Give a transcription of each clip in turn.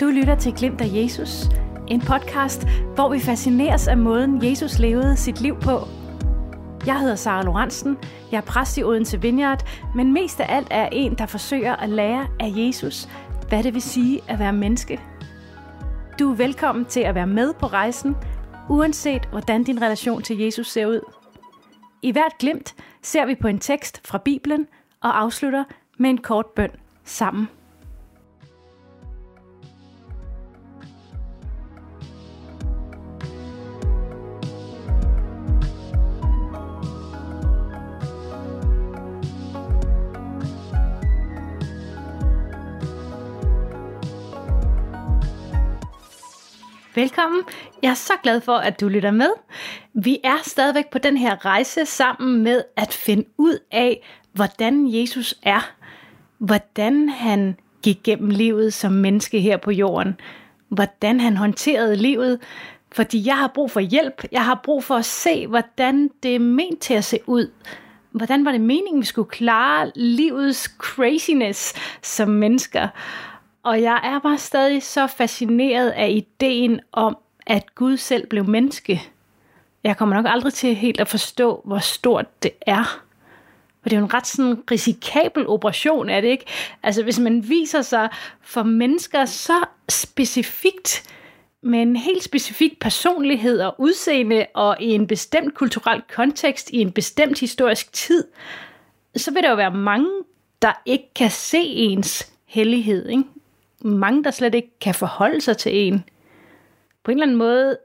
Du lytter til Glimt af Jesus, en podcast, hvor vi fascineres af måden, Jesus levede sit liv på. Jeg hedder Sara Lorentzen, jeg er præst i Odense Vineyard, men mest af alt er en, der forsøger at lære af Jesus, hvad det vil sige at være menneske. Du er velkommen til at være med på rejsen, uanset hvordan din relation til Jesus ser ud. I hvert glimt ser vi på en tekst fra Bibelen og afslutter med en kort bøn sammen. Velkommen. Jeg er så glad for, at du lytter med. Vi er stadigvæk på den her rejse sammen med at finde ud af, hvordan Jesus er. Hvordan han gik gennem livet som menneske her på jorden. Hvordan han håndterede livet. Fordi jeg har brug for hjælp. Jeg har brug for at se, hvordan det er ment til at se ud. Hvordan var det meningen, vi skulle klare livets craziness som mennesker? Og jeg er bare stadig så fascineret af ideen om, at Gud selv blev menneske. Jeg kommer nok aldrig til helt at forstå, hvor stort det er. For det er jo en ret sådan risikabel operation, er det ikke? Altså hvis man viser sig for mennesker så specifikt, med en helt specifik personlighed og udseende, og i en bestemt kulturel kontekst, i en bestemt historisk tid, så vil der jo være mange, der ikke kan se ens hellighed. Ikke? Mange, der slet ikke kan forholde sig til en. På en eller anden måde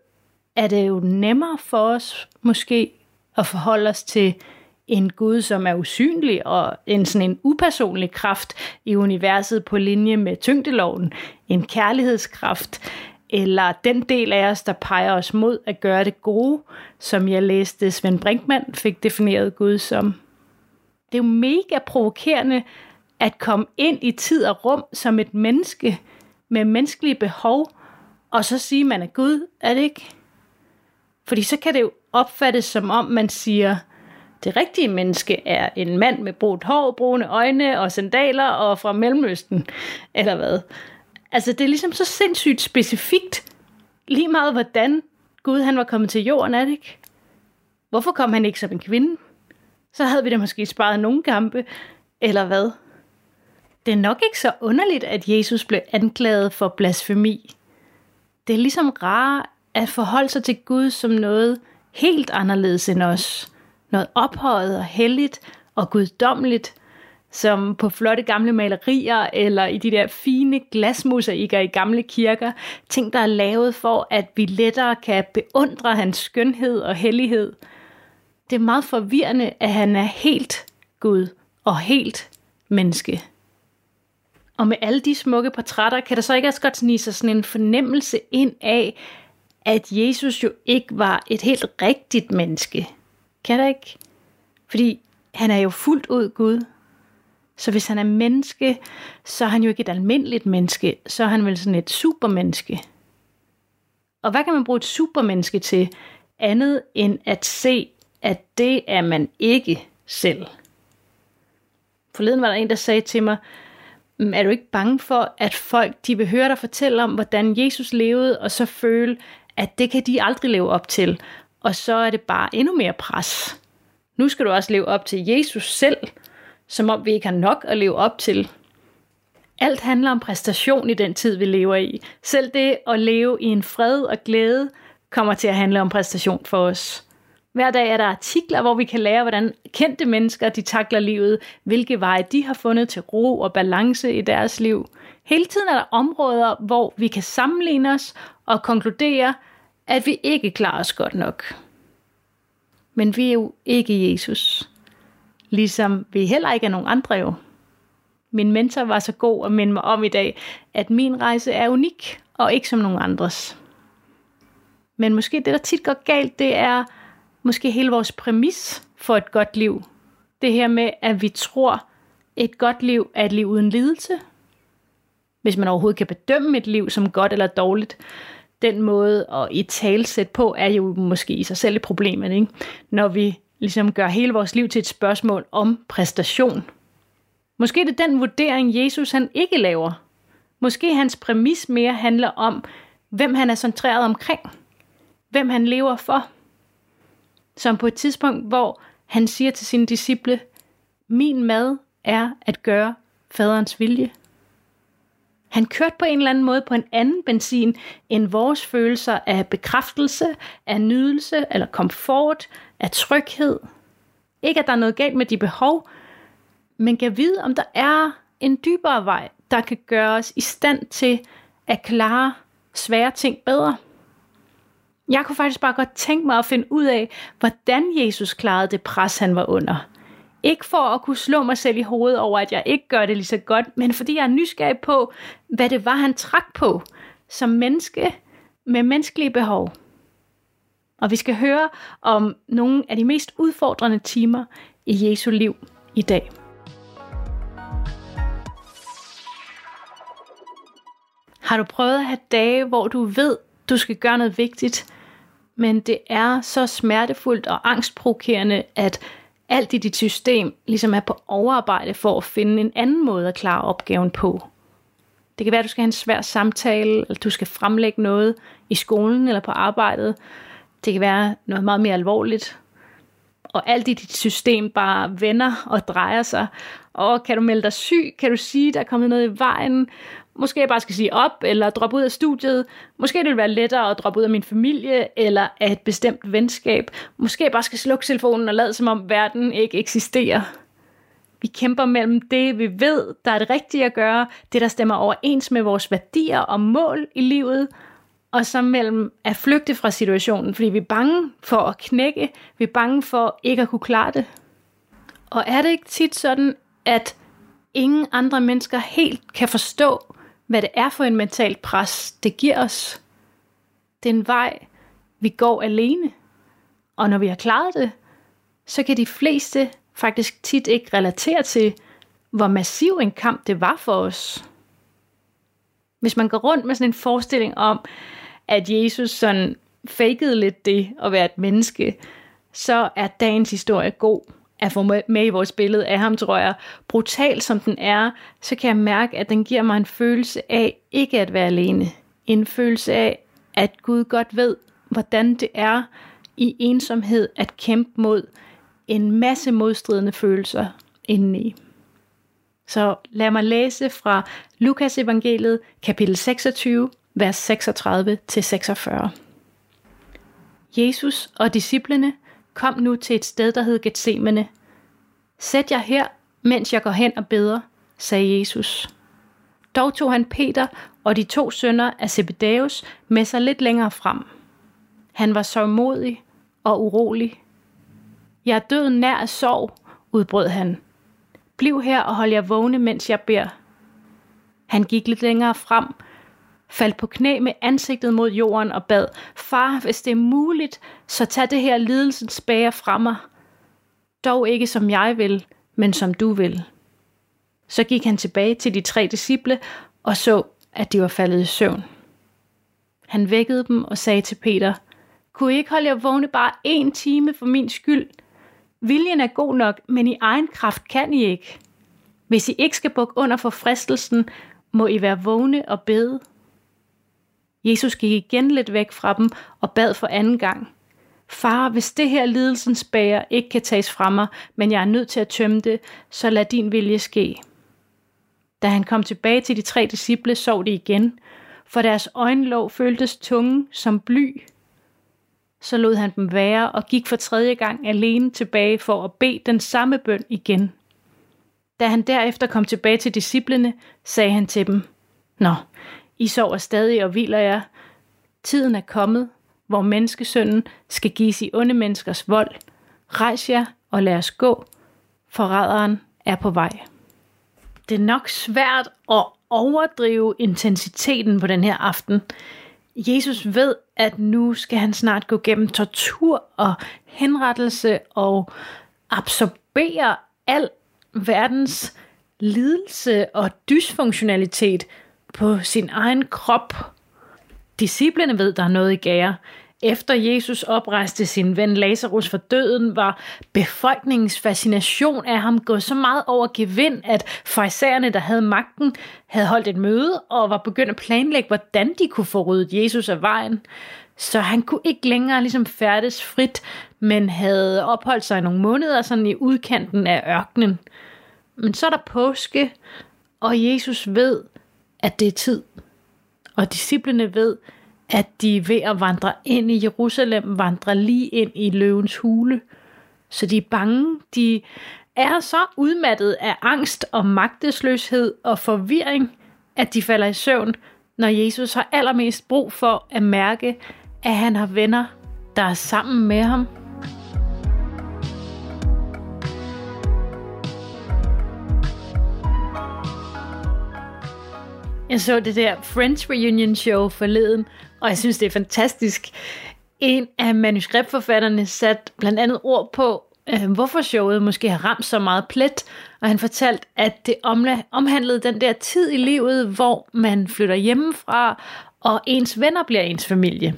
er det jo nemmere for os måske at forholde os til en Gud, som er usynlig og en sådan en upersonlig kraft i universet på linje med tyngdeloven, en kærlighedskraft, eller den del af os, der peger os mod at gøre det gode, som jeg læste Svend Brinkmann fik defineret Gud som. Det er jo mega provokerende at komme ind i tid og rum som et menneske med menneskelige behov, og så sige, at man er Gud, er det ikke? Fordi så kan det jo opfattes som om, man siger, det rigtige menneske er en mand med brugt hår, brune øjne og sandaler og fra Mellemøsten, eller hvad? Altså det er ligesom så sindssygt specifikt, lige meget hvordan Gud han var kommet til jorden, er det ikke? Hvorfor kom han ikke som en kvinde? Så havde vi da måske sparet nogle kampe, eller hvad? Det er nok ikke så underligt, at Jesus blev anklaget for blasfemi. Det er ligesom rare at forholde sig til Gud som noget helt anderledes end os. Noget ophøjet og helligt og guddommeligt, som på flotte gamle malerier eller i de der fine glasmosaikker i gamle kirker. Ting, der er lavet for, at vi lettere kan beundre hans skønhed og hellighed. Det er meget forvirrende, at han er helt Gud og helt menneske. Og med alle de smukke portrætter, kan der så ikke også godt snige sig sådan en fornemmelse ind af, at Jesus jo ikke var et helt rigtigt menneske. Kan der ikke? Fordi han er jo fuldt ud Gud. Så hvis han er menneske, så er han jo ikke et almindeligt menneske, så er han vel sådan et supermenneske. Og hvad kan man bruge et supermenneske til, andet end at se, at det er man ikke selv? Forleden var der en, der sagde til mig, Mm, er du ikke bange for, at folk de vil høre dig fortælle om, hvordan Jesus levede, og så føle, at det kan de aldrig leve op til, og så er det bare endnu mere pres. Nu skal du også leve op til Jesus selv, som om vi ikke har nok at leve op til. Alt handler om præstation i den tid, vi lever i. Selv det at leve i en fred og glæde kommer til at handle om præstation for os. Hver dag er der artikler, hvor vi kan lære, hvordan kendte mennesker de takler livet, hvilke veje de har fundet til ro og balance i deres liv. Hele tiden er der områder, hvor vi kan sammenligne os og konkludere, at vi ikke klarer os godt nok. Men vi er jo ikke Jesus. Ligesom vi heller ikke er nogen andre jo. Min mentor var så god at minde mig om i dag, at min rejse er unik og ikke som nogen andres. Men måske det, der tit går galt, det er, måske hele vores præmis for et godt liv. Det her med, at vi tror, et godt liv er et liv uden lidelse. Hvis man overhovedet kan bedømme et liv som godt eller dårligt. Den måde at i talsæt på, er jo måske i sig selv et problem, ikke? når vi ligesom gør hele vores liv til et spørgsmål om præstation. Måske er det den vurdering, Jesus han ikke laver. Måske hans præmis mere handler om, hvem han er centreret omkring. Hvem han lever for. Som på et tidspunkt, hvor han siger til sine disciple, min mad er at gøre faderens vilje. Han kørte på en eller anden måde på en anden benzin end vores følelser af bekræftelse, af nydelse eller komfort, af tryghed. Ikke at der er noget galt med de behov, men kan vide, om der er en dybere vej, der kan gøre os i stand til at klare svære ting bedre. Jeg kunne faktisk bare godt tænke mig at finde ud af, hvordan Jesus klarede det pres, han var under. Ikke for at kunne slå mig selv i hovedet over, at jeg ikke gør det lige så godt, men fordi jeg er nysgerrig på, hvad det var, han trak på som menneske med menneskelige behov. Og vi skal høre om nogle af de mest udfordrende timer i Jesu liv i dag. Har du prøvet at have dage, hvor du ved, du skal gøre noget vigtigt, men det er så smertefuldt og angstprovokerende, at alt i dit system ligesom er på overarbejde for at finde en anden måde at klare opgaven på. Det kan være, at du skal have en svær samtale, eller du skal fremlægge noget i skolen eller på arbejdet. Det kan være noget meget mere alvorligt. Og alt i dit system bare vender og drejer sig. Og kan du melde dig syg? Kan du sige, der er kommet noget i vejen? Måske jeg bare skal sige op, eller droppe ud af studiet. Måske det vil være lettere at droppe ud af min familie, eller af et bestemt venskab. Måske jeg bare skal slukke telefonen og lade som om verden ikke eksisterer. Vi kæmper mellem det, vi ved, der er det rigtige at gøre, det, der stemmer overens med vores værdier og mål i livet, og så mellem at flygte fra situationen, fordi vi er bange for at knække, vi er bange for ikke at kunne klare det. Og er det ikke tit sådan, at ingen andre mennesker helt kan forstå, hvad det er for en mental pres, det giver os. Det er en vej, vi går alene. Og når vi har klaret det, så kan de fleste faktisk tit ikke relatere til, hvor massiv en kamp det var for os. Hvis man går rundt med sådan en forestilling om, at Jesus sådan fakede lidt det at være et menneske, så er dagens historie god at få med i vores billede af ham, tror jeg. Brutal som den er, så kan jeg mærke, at den giver mig en følelse af ikke at være alene. En følelse af, at Gud godt ved, hvordan det er i ensomhed at kæmpe mod en masse modstridende følelser indeni. Så lad mig læse fra Lukas evangeliet, kapitel 26, vers 36-46. Jesus og disciplene kom nu til et sted, der hed Gethsemane. Sæt jer her, mens jeg går hen og beder, sagde Jesus. Dog tog han Peter og de to sønner af Zebedeus med sig lidt længere frem. Han var så modig og urolig. Jeg er død nær af sorg, udbrød han. Bliv her og hold jer vågne, mens jeg beder. Han gik lidt længere frem, faldt på knæ med ansigtet mod jorden og bad, Far, hvis det er muligt, så tag det her lidelsens bære fra mig. Dog ikke som jeg vil, men som du vil. Så gik han tilbage til de tre disciple og så, at de var faldet i søvn. Han vækkede dem og sagde til Peter, kunne I ikke holde jer vågne bare en time for min skyld? Viljen er god nok, men i egen kraft kan I ikke. Hvis I ikke skal bukke under for fristelsen, må I være vågne og bede. Jesus gik igen lidt væk fra dem og bad for anden gang. Far, hvis det her lidelsens bager ikke kan tages fra mig, men jeg er nødt til at tømme det, så lad din vilje ske. Da han kom tilbage til de tre disciple, sov de igen, for deres øjenlåg føltes tunge som bly. Så lod han dem være og gik for tredje gang alene tilbage for at bede den samme bøn igen. Da han derefter kom tilbage til disciplene, sagde han til dem, Nå, i sover stadig og hviler jer. Tiden er kommet, hvor menneskesønnen skal gives i onde menneskers vold. Rejs jer og lad os gå. Forræderen er på vej. Det er nok svært at overdrive intensiteten på den her aften. Jesus ved, at nu skal han snart gå gennem tortur og henrettelse og absorbere al verdens lidelse og dysfunktionalitet på sin egen krop. Disciplerne ved, der er noget i gære. efter Jesus oprejste sin ven Lazarus for døden, var befolkningens fascination af ham gået så meget over gevind, at farisæerne, der havde magten, havde holdt et møde og var begyndt at planlægge, hvordan de kunne få ryddet Jesus af vejen. Så han kunne ikke længere ligesom færdes frit, men havde opholdt sig i nogle måneder sådan i udkanten af ørkenen. Men så er der påske, og Jesus ved, at det er tid. Og disciplene ved, at de ved at vandre ind i Jerusalem, vandrer lige ind i løvens hule. Så de er bange. De er så udmattet af angst og magtesløshed og forvirring, at de falder i søvn, når Jesus har allermest brug for at mærke, at han har venner, der er sammen med ham. Jeg så det der Friends Reunion show forleden, og jeg synes, det er fantastisk. En af manuskriptforfatterne satte blandt andet ord på, øh, hvorfor showet måske har ramt så meget plet, og han fortalte, at det omhandlede den der tid i livet, hvor man flytter hjemmefra, og ens venner bliver ens familie.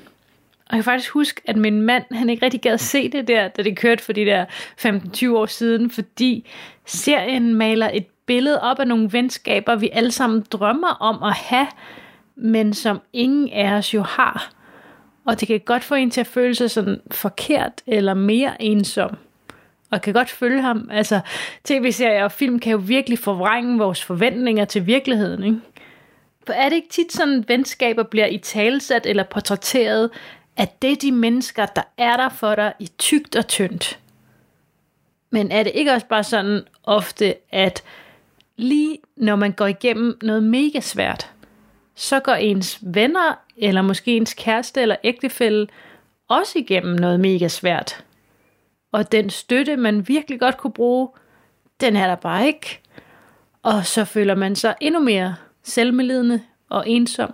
Og jeg kan faktisk huske, at min mand, han ikke rigtig gad se det der, da det kørte for de der 15-20 år siden, fordi serien maler et billede op af nogle venskaber, vi alle sammen drømmer om at have, men som ingen af os jo har. Og det kan godt få en til at føle sig sådan forkert eller mere ensom. Og kan godt følge ham. Altså, tv-serier og film kan jo virkelig forvrænge vores forventninger til virkeligheden, ikke? For er det ikke tit sådan, at venskaber bliver i talsat eller portrætteret, at det er de mennesker, der er der for dig i tygt og tyndt? Men er det ikke også bare sådan ofte, at lige når man går igennem noget mega svært, så går ens venner, eller måske ens kæreste eller ægtefælle, også igennem noget mega svært. Og den støtte, man virkelig godt kunne bruge, den er der bare ikke. Og så føler man sig endnu mere selvmedlidende og ensom.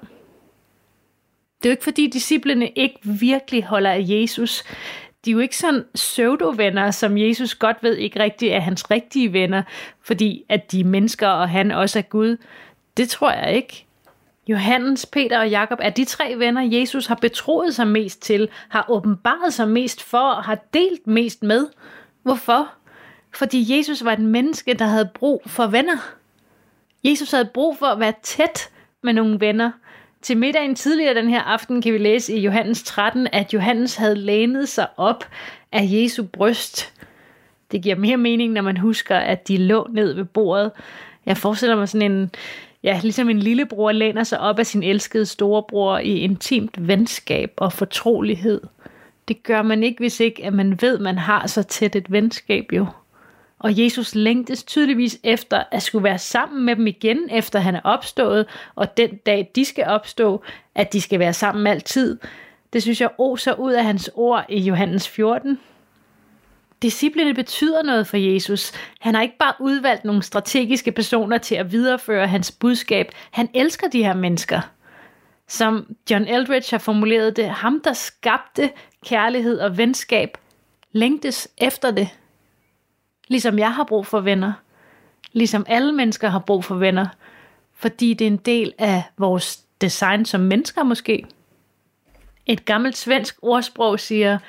Det er jo ikke fordi disciplene ikke virkelig holder af Jesus de er jo ikke sådan pseudo-venner, som Jesus godt ved ikke rigtig er hans rigtige venner, fordi at de er mennesker, og han også er Gud. Det tror jeg ikke. Johannes, Peter og Jakob er de tre venner, Jesus har betroet sig mest til, har åbenbaret sig mest for og har delt mest med. Hvorfor? Fordi Jesus var et menneske, der havde brug for venner. Jesus havde brug for at være tæt med nogle venner – til middagen tidligere den her aften kan vi læse i Johannes 13, at Johannes havde lænet sig op af Jesu bryst. Det giver mere mening, når man husker, at de lå ned ved bordet. Jeg forestiller mig sådan en, ja, ligesom en lillebror læner sig op af sin elskede storebror i intimt venskab og fortrolighed. Det gør man ikke, hvis ikke at man ved, at man har så tæt et venskab jo. Og Jesus længtes tydeligvis efter at skulle være sammen med dem igen, efter han er opstået, og den dag de skal opstå, at de skal være sammen altid. Det synes jeg oser ud af hans ord i Johannes 14. Disciplene betyder noget for Jesus. Han har ikke bare udvalgt nogle strategiske personer til at videreføre hans budskab. Han elsker de her mennesker. Som John Eldridge har formuleret det, ham der skabte kærlighed og venskab, længtes efter det. Ligesom jeg har brug for venner. Ligesom alle mennesker har brug for venner. Fordi det er en del af vores design som mennesker måske. Et gammelt svensk ordsprog siger,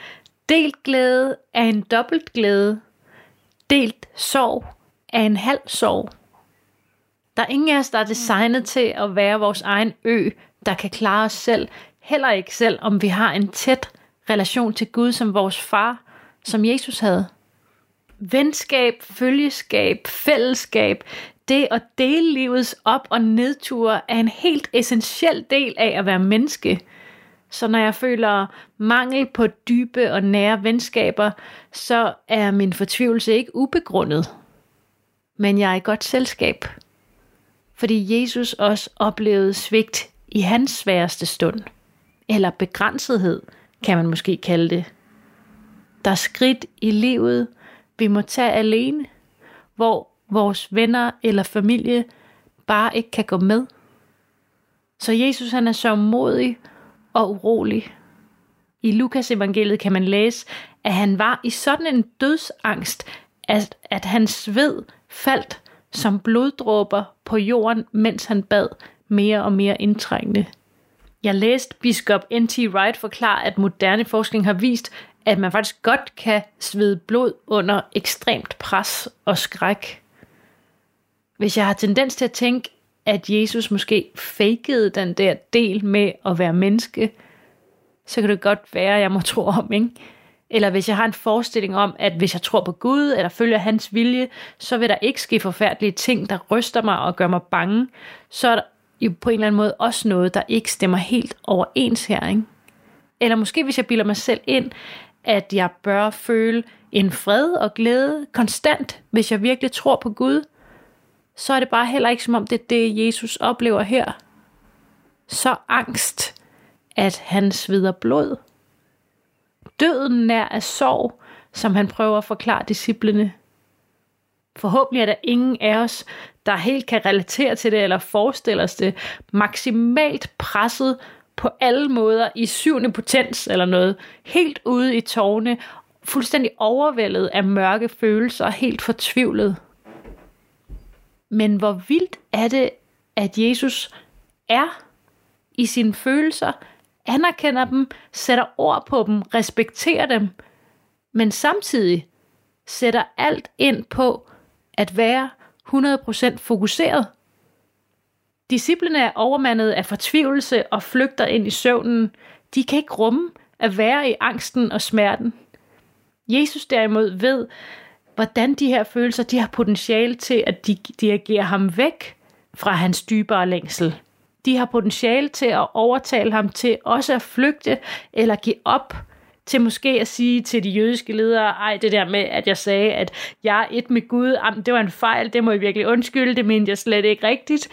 delt glæde er en dobbelt glæde. Delt sorg er en halv sorg. Der er ingen af os, der er designet til at være vores egen ø, der kan klare os selv. Heller ikke selv, om vi har en tæt relation til Gud som vores far, som Jesus havde venskab, følgeskab, fællesskab, det at dele livets op- og nedture er en helt essentiel del af at være menneske. Så når jeg føler mangel på dybe og nære venskaber, så er min fortvivlelse ikke ubegrundet. Men jeg er i godt selskab. Fordi Jesus også oplevede svigt i hans sværeste stund. Eller begrænsethed, kan man måske kalde det. Der er skridt i livet, vi må tage alene, hvor vores venner eller familie bare ikke kan gå med. Så Jesus han er så modig og urolig. I Lukas evangeliet kan man læse, at han var i sådan en dødsangst, at, at hans sved faldt som bloddråber på jorden, mens han bad mere og mere indtrængende. Jeg læste biskop N.T. Wright forklare, at moderne forskning har vist, at man faktisk godt kan svede blod under ekstremt pres og skræk. Hvis jeg har tendens til at tænke, at Jesus måske fakede den der del med at være menneske, så kan det godt være, at jeg må tro om, ikke? Eller hvis jeg har en forestilling om, at hvis jeg tror på Gud eller følger hans vilje, så vil der ikke ske forfærdelige ting, der ryster mig og gør mig bange, så er der jo på en eller anden måde også noget, der ikke stemmer helt overens her. Ikke? Eller måske hvis jeg bilder mig selv ind, at jeg bør føle en fred og glæde konstant, hvis jeg virkelig tror på Gud, så er det bare heller ikke som om det er det, Jesus oplever her. Så angst, at han sveder blod. Døden nær af sorg, som han prøver at forklare disciplene. Forhåbentlig er der ingen af os, der helt kan relatere til det eller forestille os det, maksimalt presset på alle måder i syvende potens eller noget, helt ude i tårne, fuldstændig overvældet af mørke følelser, helt fortvivlet. Men hvor vildt er det, at Jesus er i sine følelser, anerkender dem, sætter ord på dem, respekterer dem, men samtidig sætter alt ind på at være 100% fokuseret. Disciplene er overmandet af fortvivlelse og flygter ind i søvnen. De kan ikke rumme at være i angsten og smerten. Jesus derimod ved, hvordan de her følelser de har potentiale til at de dirigerer ham væk fra hans dybere længsel. De har potentiale til at overtale ham til også at flygte eller give op til måske at sige til de jødiske ledere, ej, det der med, at jeg sagde, at jeg er et med Gud, jamen, det var en fejl, det må jeg virkelig undskylde, det mente jeg slet ikke rigtigt.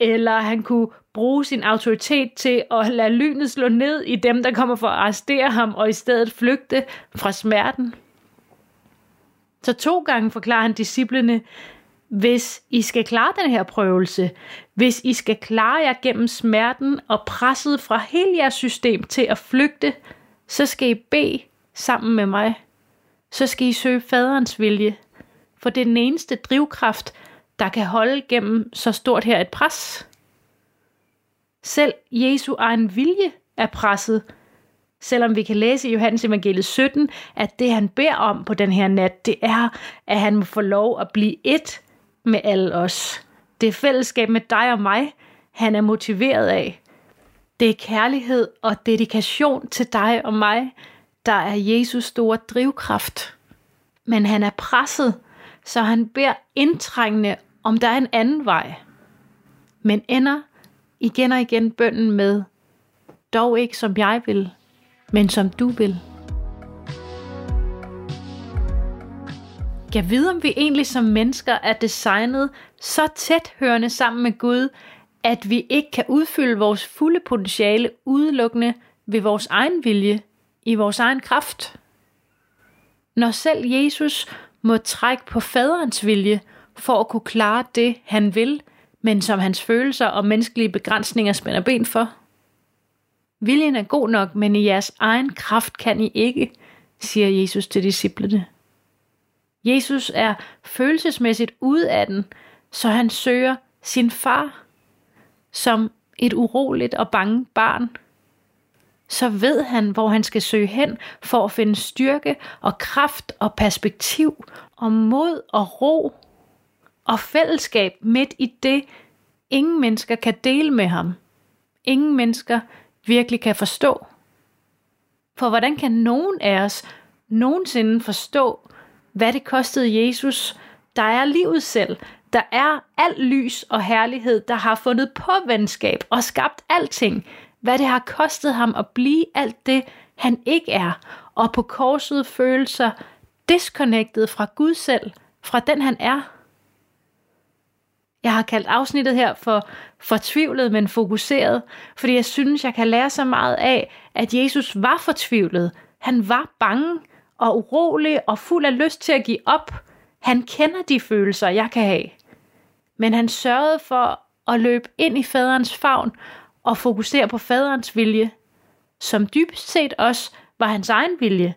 Eller han kunne bruge sin autoritet til at lade lynet slå ned i dem, der kommer for at arrestere ham, og i stedet flygte fra smerten. Så to gange forklarer han disciplene, hvis I skal klare den her prøvelse, hvis I skal klare jer gennem smerten og presset fra hele jeres system til at flygte, så skal I bede sammen med mig. Så skal I søge faderens vilje, for det er den eneste drivkraft, der kan holde gennem så stort her et pres. Selv Jesu egen vilje er presset, selvom vi kan læse i Johannes evangeliet 17, at det han beder om på den her nat, det er, at han må få lov at blive et med alle os. Det er fællesskab med dig og mig, han er motiveret af. Det er kærlighed og dedikation til dig og mig, der er Jesus store drivkraft. Men han er presset, så han beder indtrængende, om der er en anden vej. Men ender igen og igen bønden med, dog ikke som jeg vil, men som du vil. Jeg ved, om vi egentlig som mennesker er designet så tæt hørende sammen med Gud, at vi ikke kan udfylde vores fulde potentiale udelukkende ved vores egen vilje, i vores egen kraft. Når selv Jesus må trække på faderens vilje for at kunne klare det, han vil, men som hans følelser og menneskelige begrænsninger spænder ben for. Viljen er god nok, men i jeres egen kraft kan I ikke, siger Jesus til disciplene. Jesus er følelsesmæssigt ude af den, så han søger sin far som et uroligt og bange barn. Så ved han, hvor han skal søge hen for at finde styrke og kraft og perspektiv og mod og ro og fællesskab midt i det, ingen mennesker kan dele med ham. Ingen mennesker virkelig kan forstå. For hvordan kan nogen af os nogensinde forstå, hvad det kostede Jesus, der er livet selv, der er alt lys og herlighed, der har fundet på venskab og skabt alting, hvad det har kostet ham at blive alt det, han ikke er, og på korset følelser disconnected fra Gud selv, fra den han er. Jeg har kaldt afsnittet her for fortvivlet, men fokuseret, fordi jeg synes, jeg kan lære så meget af, at Jesus var fortvivlet. Han var bange og urolig og fuld af lyst til at give op. Han kender de følelser, jeg kan have. Men han sørgede for at løbe ind i faderens favn og fokusere på faderens vilje, som dybest set også var hans egen vilje,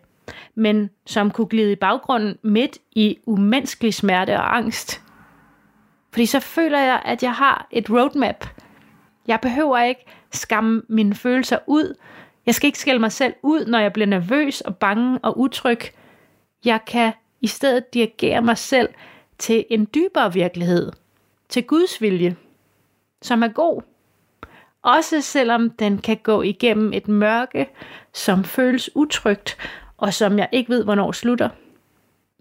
men som kunne glide i baggrunden midt i umenneskelig smerte og angst. Fordi så føler jeg, at jeg har et roadmap. Jeg behøver ikke skamme mine følelser ud. Jeg skal ikke skælde mig selv ud, når jeg bliver nervøs og bange og utryg. Jeg kan i stedet dirigere mig selv til en dybere virkelighed, til Guds vilje, som er god. Også selvom den kan gå igennem et mørke, som føles utrygt, og som jeg ikke ved, hvornår slutter,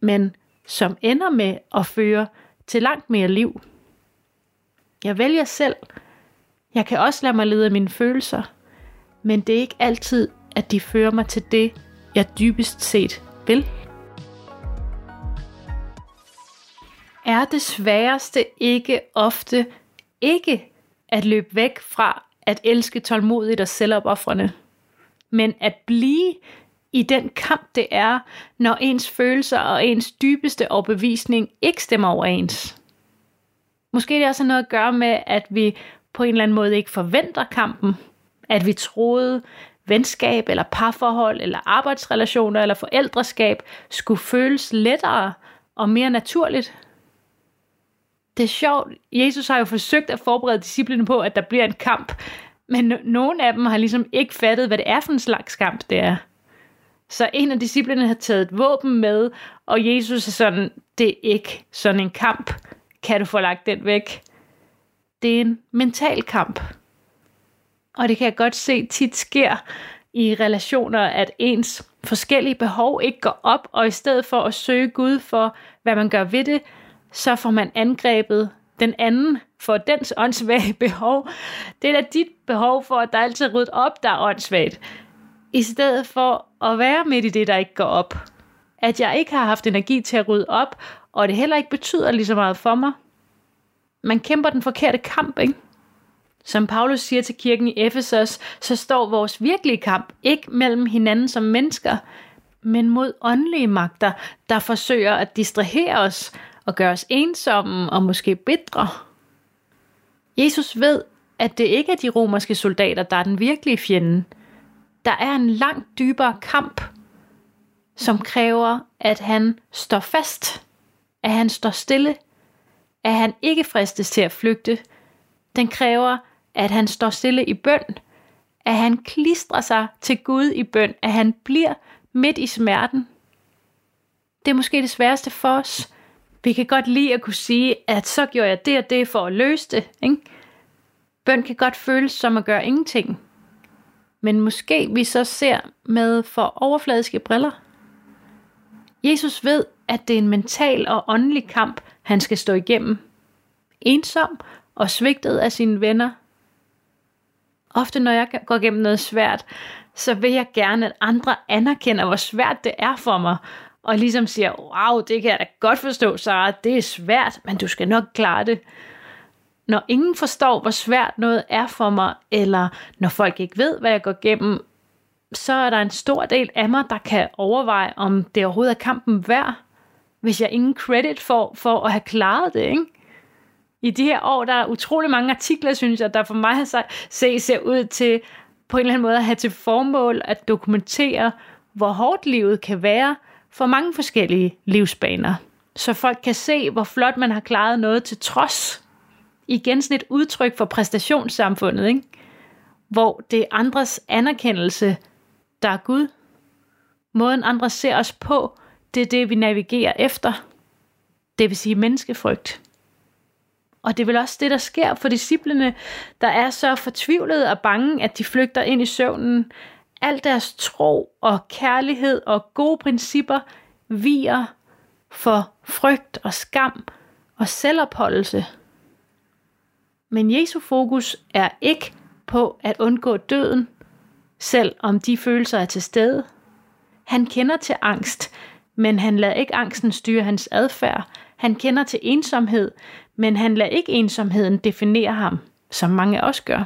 men som ender med at føre til langt mere liv. Jeg vælger selv. Jeg kan også lade mig lede af mine følelser, men det er ikke altid, at de fører mig til det, jeg dybest set vil. Er det sværeste ikke ofte ikke at løbe væk fra at elske tålmodigt og selvopoffrende, men at blive i den kamp, det er, når ens følelser og ens dybeste overbevisning ikke stemmer overens. Måske det også har noget at gøre med, at vi på en eller anden måde ikke forventer kampen, at vi troede, venskab eller parforhold eller arbejdsrelationer eller forældreskab skulle føles lettere og mere naturligt. Det er sjovt. Jesus har jo forsøgt at forberede disciplene på, at der bliver en kamp, men nogle af dem har ligesom ikke fattet, hvad det er for en slags kamp, det er. Så en af disciplene har taget et våben med, og Jesus er sådan, det er ikke sådan en kamp. Kan du få lagt den væk? Det er en mental kamp. Og det kan jeg godt se tit sker i relationer, at ens forskellige behov ikke går op, og i stedet for at søge Gud for, hvad man gør ved det, så får man angrebet den anden for dens åndssvage behov. Det er da dit behov for, at der altid er ryddet op, der er åndssvagt. I stedet for at være midt i det, der ikke går op. At jeg ikke har haft energi til at rydde op, og det heller ikke betyder lige så meget for mig. Man kæmper den forkerte kamp, ikke? Som Paulus siger til kirken i Efesos, så står vores virkelige kamp ikke mellem hinanden som mennesker, men mod åndelige magter, der forsøger at distrahere os og gøre os ensomme og måske bitre. Jesus ved, at det ikke er de romerske soldater, der er den virkelige fjende. Der er en langt dybere kamp, som kræver, at han står fast, at han står stille, at han ikke fristes til at flygte. Den kræver, at han står stille i bøn, at han klistrer sig til Gud i bøn, at han bliver midt i smerten. Det er måske det sværeste for os. Vi kan godt lide at kunne sige, at så gjorde jeg det og det for at løse det. Ikke? Bøn kan godt føles som at gøre ingenting. Men måske vi så ser med for overfladiske briller. Jesus ved, at det er en mental og åndelig kamp, han skal stå igennem. Ensom og svigtet af sine venner. Ofte når jeg går igennem noget svært, så vil jeg gerne, at andre anerkender, hvor svært det er for mig, og ligesom siger, wow, det kan jeg da godt forstå, Sara, det er svært, men du skal nok klare det. Når ingen forstår, hvor svært noget er for mig, eller når folk ikke ved, hvad jeg går igennem, så er der en stor del af mig, der kan overveje, om det overhovedet er kampen værd, hvis jeg ingen credit får for at have klaret det, ikke? I de her år, der er utrolig mange artikler, synes jeg, der for mig har se ser ud til på en eller anden måde at have til formål at dokumentere, hvor hårdt livet kan være for mange forskellige livsbaner. Så folk kan se, hvor flot man har klaret noget til trods. Igen sådan et udtryk for præstationssamfundet, ikke? hvor det er andres anerkendelse, der er Gud. Måden andre ser os på, det er det, vi navigerer efter. Det vil sige menneskefrygt. Og det er vel også det, der sker for disciplene, der er så fortvivlede og bange, at de flygter ind i søvnen. Al deres tro og kærlighed og gode principper viger for frygt og skam og selvopholdelse. Men Jesu fokus er ikke på at undgå døden, selv om de følelser er til stede. Han kender til angst, men han lader ikke angsten styre hans adfærd. Han kender til ensomhed, men han lader ikke ensomheden definere ham, som mange også gør.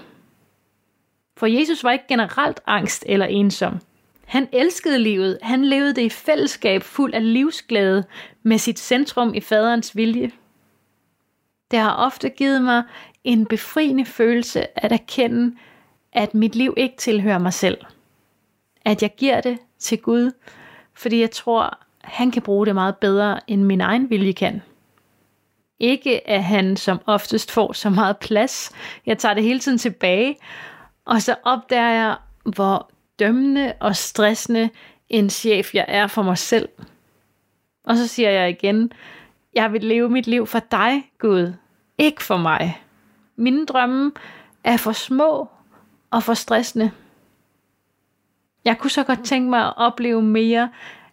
For Jesus var ikke generelt angst eller ensom. Han elskede livet. Han levede det i fællesskab fuld af livsglæde med sit centrum i faderens vilje. Det har ofte givet mig en befriende følelse at erkende, at mit liv ikke tilhører mig selv. At jeg giver det til Gud, fordi jeg tror, han kan bruge det meget bedre, end min egen vilje kan. Ikke at han som oftest får så meget plads. Jeg tager det hele tiden tilbage, og så opdager jeg, hvor dømmende og stressende en chef jeg er for mig selv. Og så siger jeg igen, jeg vil leve mit liv for dig, Gud, ikke for mig. Mine drømme er for små og for stressende. Jeg kunne så godt tænke mig at opleve mere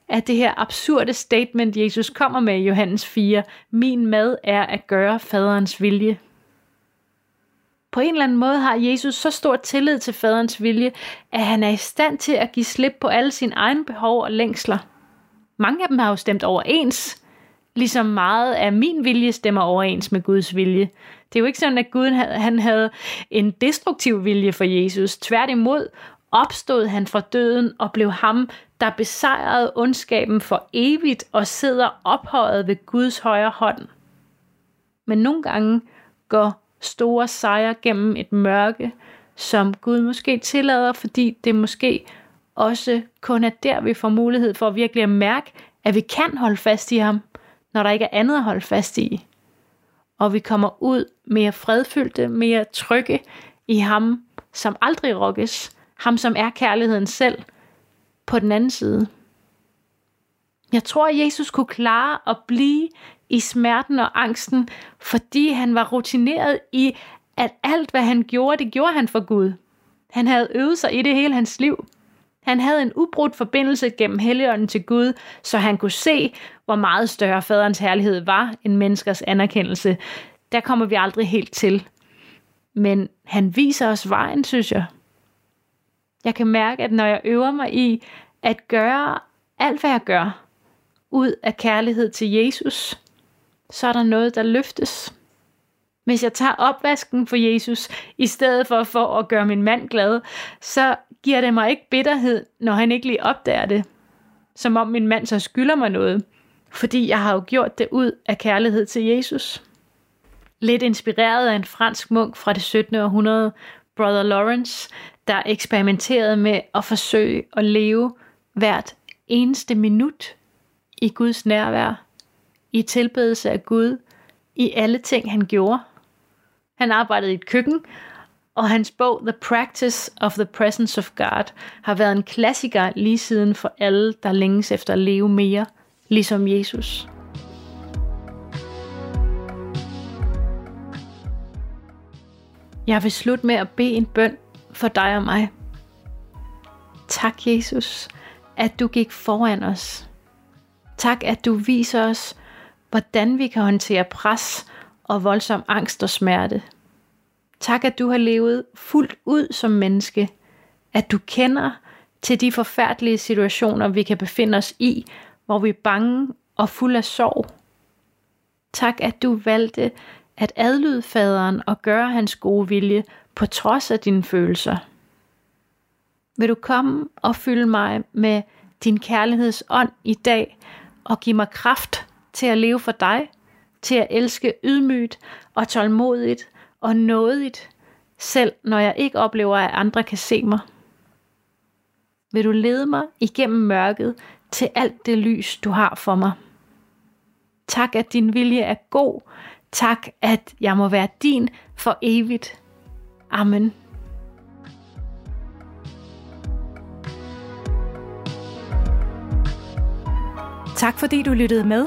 af det her absurde statement, Jesus kommer med i Johannes 4. Min mad er at gøre faderens vilje. På en eller anden måde har Jesus så stor tillid til faderens vilje, at han er i stand til at give slip på alle sine egne behov og længsler. Mange af dem har jo stemt overens, ligesom meget af min vilje stemmer overens med Guds vilje. Det er jo ikke sådan, at Gud han havde en destruktiv vilje for Jesus. Tværtimod opstod han fra døden og blev ham, der besejrede ondskaben for evigt og sidder ophøjet ved Guds højre hånd. Men nogle gange går store sejre gennem et mørke, som Gud måske tillader, fordi det måske også kun er der, vi får mulighed for virkelig at mærke, at vi kan holde fast i ham, når der ikke er andet at holde fast i. Og vi kommer ud mere fredfyldte, mere trygge i ham, som aldrig rokkes, ham som er kærligheden selv, på den anden side. Jeg tror, at Jesus kunne klare at blive i smerten og angsten, fordi han var rutineret i, at alt hvad han gjorde, det gjorde han for Gud. Han havde øvet sig i det hele hans liv. Han havde en ubrudt forbindelse gennem Helligånden til Gud, så han kunne se, hvor meget større faderens herlighed var end menneskers anerkendelse. Der kommer vi aldrig helt til. Men han viser os vejen, synes jeg. Jeg kan mærke, at når jeg øver mig i at gøre alt, hvad jeg gør, ud af kærlighed til Jesus, så er der noget, der løftes. Hvis jeg tager opvasken for Jesus, i stedet for for at gøre min mand glad, så giver det mig ikke bitterhed, når han ikke lige opdager det. Som om min mand så skylder mig noget. Fordi jeg har jo gjort det ud af kærlighed til Jesus. Lidt inspireret af en fransk munk fra det 17. århundrede, Brother Lawrence, der eksperimenterede med at forsøge at leve hvert eneste minut i Guds nærvær, i tilbedelse af Gud, i alle ting han gjorde. Han arbejdede i et køkken, og hans bog The Practice of the Presence of God har været en klassiker lige siden for alle, der længes efter at leve mere, ligesom Jesus. Jeg vil slutte med at bede en bøn for dig og mig. Tak, Jesus, at du gik foran os. Tak, at du viser os, hvordan vi kan håndtere pres og voldsom angst og smerte. Tak, at du har levet fuldt ud som menneske, at du kender til de forfærdelige situationer, vi kan befinde os i, hvor vi er bange og fuld af sorg. Tak, at du valgte at adlyde faderen og gøre hans gode vilje på trods af dine følelser. Vil du komme og fylde mig med din kærlighedsånd i dag og give mig kraft til at leve for dig, til at elske ydmygt og tålmodigt og nådigt, selv når jeg ikke oplever, at andre kan se mig. Vil du lede mig igennem mørket til alt det lys, du har for mig. Tak, at din vilje er god. Tak, at jeg må være din for evigt. Amen. Tak fordi du lyttede med.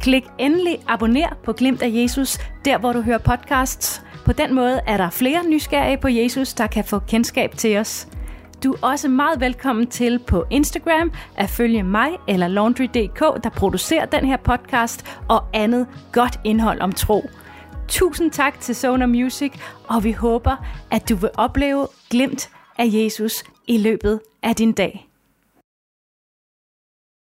Klik endelig abonner på Glimt af Jesus, der hvor du hører podcasts. På den måde er der flere nysgerrige på Jesus, der kan få kendskab til os. Du er også meget velkommen til på Instagram at følge mig eller Laundry.dk, der producerer den her podcast og andet godt indhold om tro. Tusind tak til Sonar Music, og vi håber, at du vil opleve glimt af Jesus i løbet af din dag.